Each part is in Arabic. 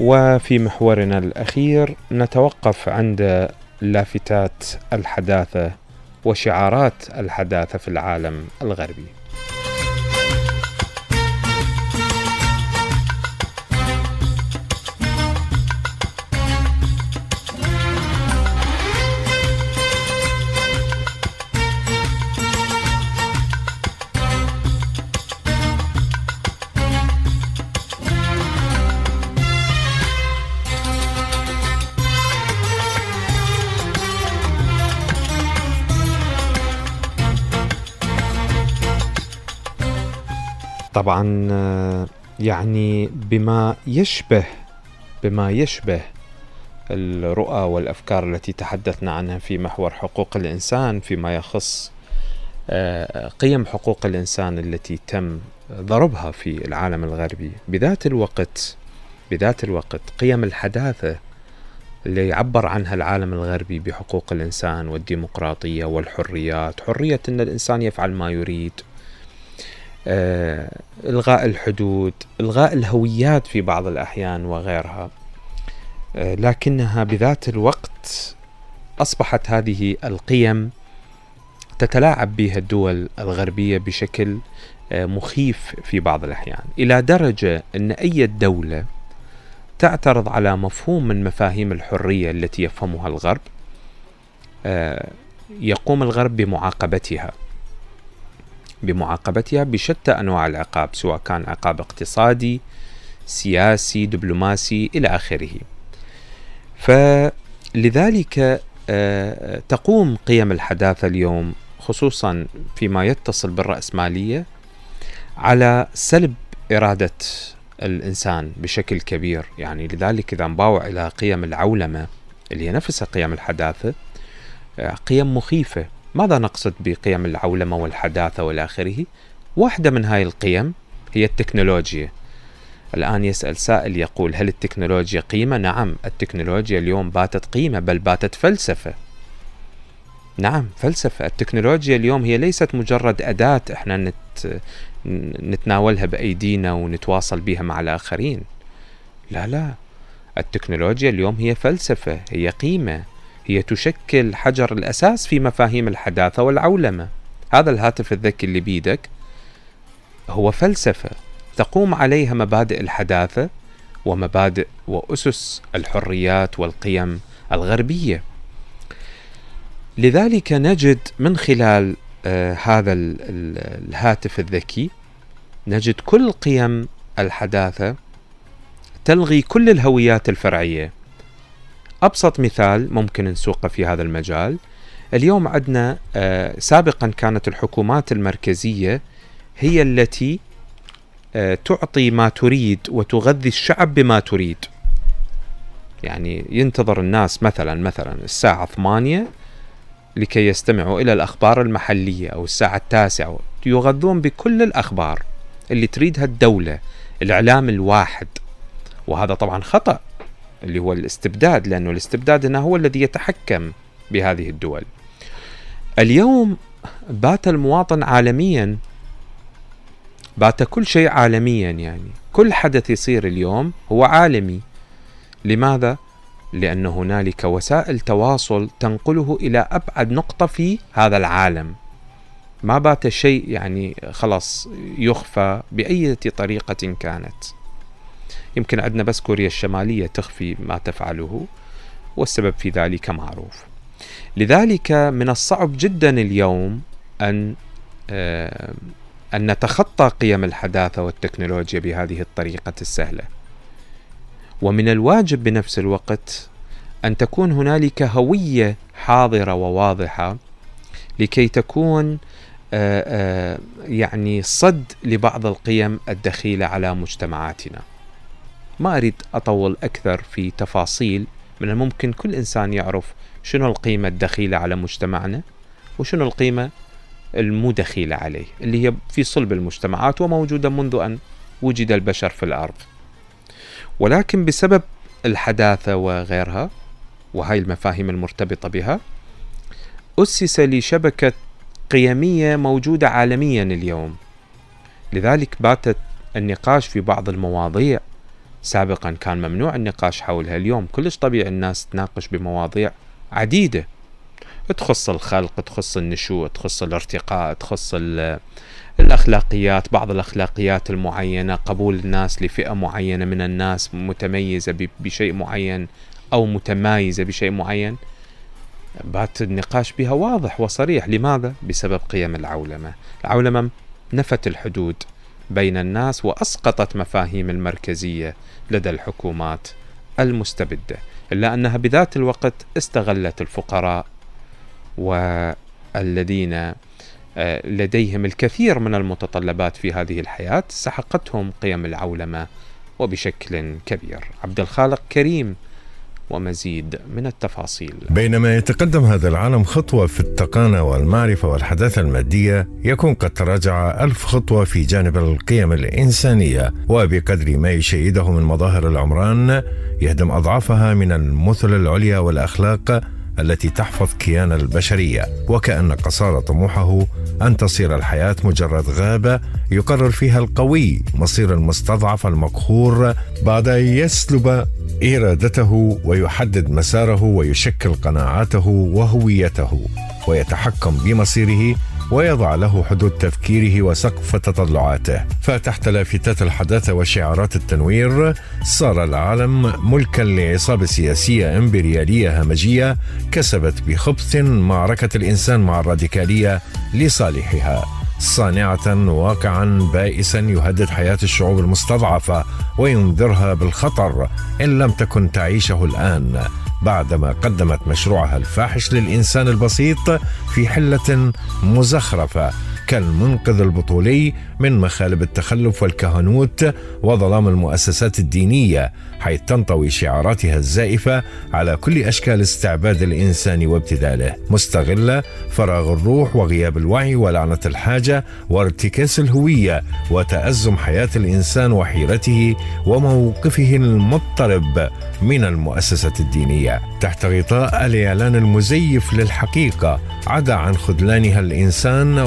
وفي محورنا الأخير نتوقف عند لافتات الحداثة وشعارات الحداثة في العالم الغربي. طبعا يعني بما يشبه بما يشبه الرؤى والأفكار التي تحدثنا عنها في محور حقوق الإنسان فيما يخص آه، قيم حقوق الإنسان التي تم ضربها في العالم الغربي. بذات الوقت بذات الوقت قيم الحداثة اللي يعبر عنها العالم الغربي بحقوق الإنسان والديمقراطية والحريات، حرية إن الإنسان يفعل ما يريد، إلغاء الحدود إلغاء الهويات في بعض الأحيان وغيرها. آه، لكنها بذات الوقت أصبحت هذه القيم تتلاعب بها الدول الغربية بشكل آه، مخيف في بعض الأحيان. إلى درجة أن أي دولة تعترض على مفهوم من مفاهيم الحرية التي يفهمها الغرب يقوم الغرب بمعاقبتها. بمعاقبتها بشتى أنواع العقاب سواء كان عقاب اقتصادي سياسي دبلوماسي إلى آخره. فلذلك آه، تقوم قيم الحداثة اليوم خصوصا فيما يتصل بالرأسمالية على سلب إرادة الإنسان بشكل كبير، يعني لذلك إذا نباوع إلى قيم العولمة اللي هي نفسها قيم الحداثة آه، قيم مخيفة ماذا نقصد بقيم العولمة والحداثة والى آخره واحدة من هاي القيم هي التكنولوجيا. الآن يسأل سائل يقول هل التكنولوجيا قيمة؟ نعم التكنولوجيا اليوم باتت قيمة بل باتت فلسفة. نعم فلسفة. التكنولوجيا اليوم هي ليست مجرد أداة إحنا نت نتناولها بأيدينا ونتواصل بها مع الآخرين. لا لا. التكنولوجيا اليوم هي فلسفة هي قيمة. هي تشكل حجر الأساس في مفاهيم الحداثة والعولمة. هذا الهاتف الذكي اللي بيدك هو فلسفة تقوم عليها مبادئ الحداثة ومبادئ وأسس الحريات والقيم الغربية. لذلك نجد من خلال آه هذا الهاتف الذكي نجد كل قيم الحداثة تلغي كل الهويات الفرعية. أبسط مثال ممكن نسوقه في هذا المجال. اليوم عندنا آه سابقا كانت الحكومات المركزية هي التي آه تعطي ما تريد وتغذي الشعب بما تريد. يعني ينتظر الناس مثلا مثلا الساعة 8 لكي يستمعوا إلى الأخبار المحلية أو الساعة التاسعة يغذون بكل الأخبار اللي تريدها الدولة الإعلام الواحد. وهذا طبعا خطأ. اللي هو الاستبداد لأنه الاستبداد هنا هو الذي يتحكم بهذه الدول. اليوم بات المواطن عالميا بات كل شيء عالميا يعني. كل حدث يصير اليوم هو عالمي. لماذا؟ لأن هنالك وسائل تواصل تنقله إلى أبعد نقطة في هذا العالم. ما بات شيء يعني خلاص يخفى بأي طريقة كانت. يمكن عندنا بس كوريا الشمالية تخفي ما تفعله والسبب في ذلك معروف. لذلك من الصعب جدا اليوم أن آه، أن نتخطى قيم الحداثة والتكنولوجيا بهذه الطريقة السهلة. ومن الواجب بنفس الوقت أن تكون هنالك هوية حاضرة وواضحة لكي تكون آه، آه، يعني صد لبعض القيم الدخيلة على مجتمعاتنا. ما أريد أطول أكثر في تفاصيل من الممكن كل إنسان يعرف شنو القيمة الدخيلة على مجتمعنا وشنو القيمة المو دخيلة عليه اللي هي في صلب المجتمعات وموجودة منذ أن وجد البشر في الأرض. ولكن بسبب الحداثة وغيرها وهاي المفاهيم المرتبطة بها أسس لشبكة قيمية موجودة عالميا اليوم. لذلك باتت النقاش في بعض المواضيع سابقا كان ممنوع النقاش حولها اليوم. كلش طبيعي الناس تناقش بمواضيع عديدة. تخص الخلق تخص النشوء تخص الارتقاء تخص الأخلاقيات بعض الأخلاقيات المعينة قبول الناس لفئة معينة من الناس متميزة بشيء معين أو متمايزة بشيء معين. بات النقاش بها واضح وصريح. لماذا؟ بسبب قيم العولمة. العولمة نفت الحدود. بين الناس وأسقطت مفاهيم المركزية لدى الحكومات المستبدة إلا أنها بذات الوقت استغلت الفقراء والذين آه، لديهم الكثير من المتطلبات في هذه الحياة سحقتهم قيم العولمة وبشكل كبير. عبد الخالق كريم ومزيد من التفاصيل. بينما يتقدم هذا العالم خطوة في التقانة والمعرفة والحداثة المادية يكون قد تراجع ألف خطوة في جانب القيم الإنسانية. وبقدر ما يشيده من مظاهر العمران يهدم أضعافها من المثل العليا والأخلاق التي تحفظ كيان البشرية. وكأن قصارى طموحه أن تصير الحياة مجرد غابة يقرر فيها القوي مصير المستضعف المقهور بعد أن يسلب إرادته ويحدد مساره ويشكل قناعاته وهويته ويتحكم بمصيره ويضع له حدود تفكيره وسقف تطلعاته. فتحت لافتات الحداثة وشعارات التنوير صار العالم ملكا لعصابة سياسية إمبريالية همجية كسبت بخبث معركة الإنسان مع الراديكالية لصالحها. صانعة واقعا بائسا يهدد حياة الشعوب المستضعفة وينذرها بالخطر إن لم تكن تعيشه الآن بعدما قدمت مشروعها الفاحش للإنسان البسيط في حلة مزخرفة. كالمنقذ البطولي من مخالب التخلف والكهنوت وظلام المؤسسات الدينية حيث تنطوي شعاراتها الزائفة على كل أشكال استعباد الإنسان وابتذاله. مستغله فراغ الروح وغياب الوعي ولعنة الحاجة وارتكاس الهوية وتأزم حياة الإنسان وحيرته وموقفه المضطرب من المؤسسه الدينية. تحت غطاء الإعلان المزيف للحقيقة عدا عن خذلانها الإنسان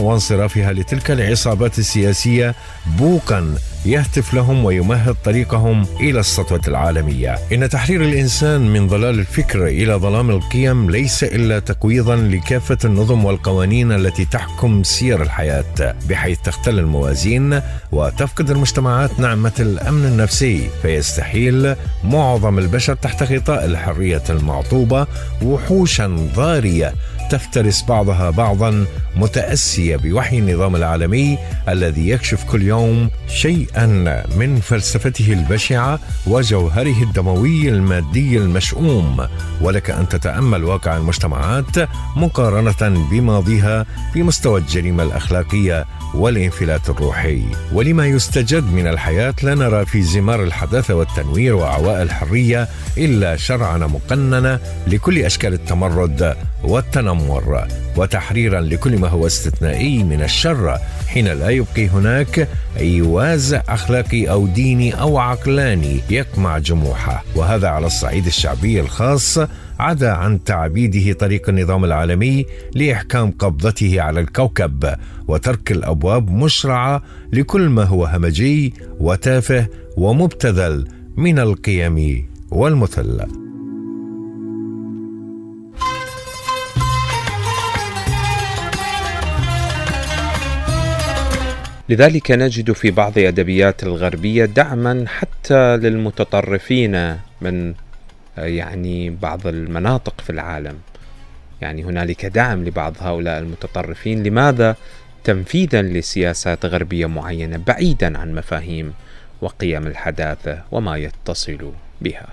وانصرافها لتلك العصابات السياسية بوقا يهتف لهم ويمهد طريقهم إلى السطوة العالمية. إن تحرير الإنسان من ضلال الفكر إلى ظلام القيم ليس إلا تقويضا لكافة النظم والقوانين التي تحكم سير الحياة، بحيث تختل الموازين وتفقد المجتمعات نعمة الأمن النفسي، فيستحيل معظم البشر تحت غطاء الحرية المعطوبة وحوشا ضارية تفترس بعضها بعضا متأسية بوحي النظام العالمي الذي يكشف كل يوم شيئا من فلسفته البشعة وجوهره الدموي المادي المشؤوم. ولك أن تتأمل واقع المجتمعات مقارنة بماضيها بمستوى الجريمة الأخلاقية والانفلات الروحي. ولما يستجد من الحياة لا نرى في زمار الحداثة والتنوير وعواء الحرية إلا شرعنة مقننة لكل أشكال التمرد والتنمر وتحريرا لكل ما هو استثنائي من الشر حين لا يبقي هناك أي وازع أخلاقي أو ديني أو عقلاني يقمع جموحه. وهذا على الصعيد الشعبي الخاص عدا عن تعبيده طريق النظام العالمي لإحكام قبضته على الكوكب وترك الأبواب مشرعة لكل ما هو همجي وتافه ومبتذل من القيم والمثل لذلك نجد في بعض أدبيات الغربية دعما حتى للمتطرفين من يعني بعض المناطق في العالم. يعني هنالك دعم لبعض هؤلاء المتطرفين. لماذا؟ تنفيذا لسياسات غربية معينة بعيدا عن مفاهيم وقيم الحداثة وما يتصل بها.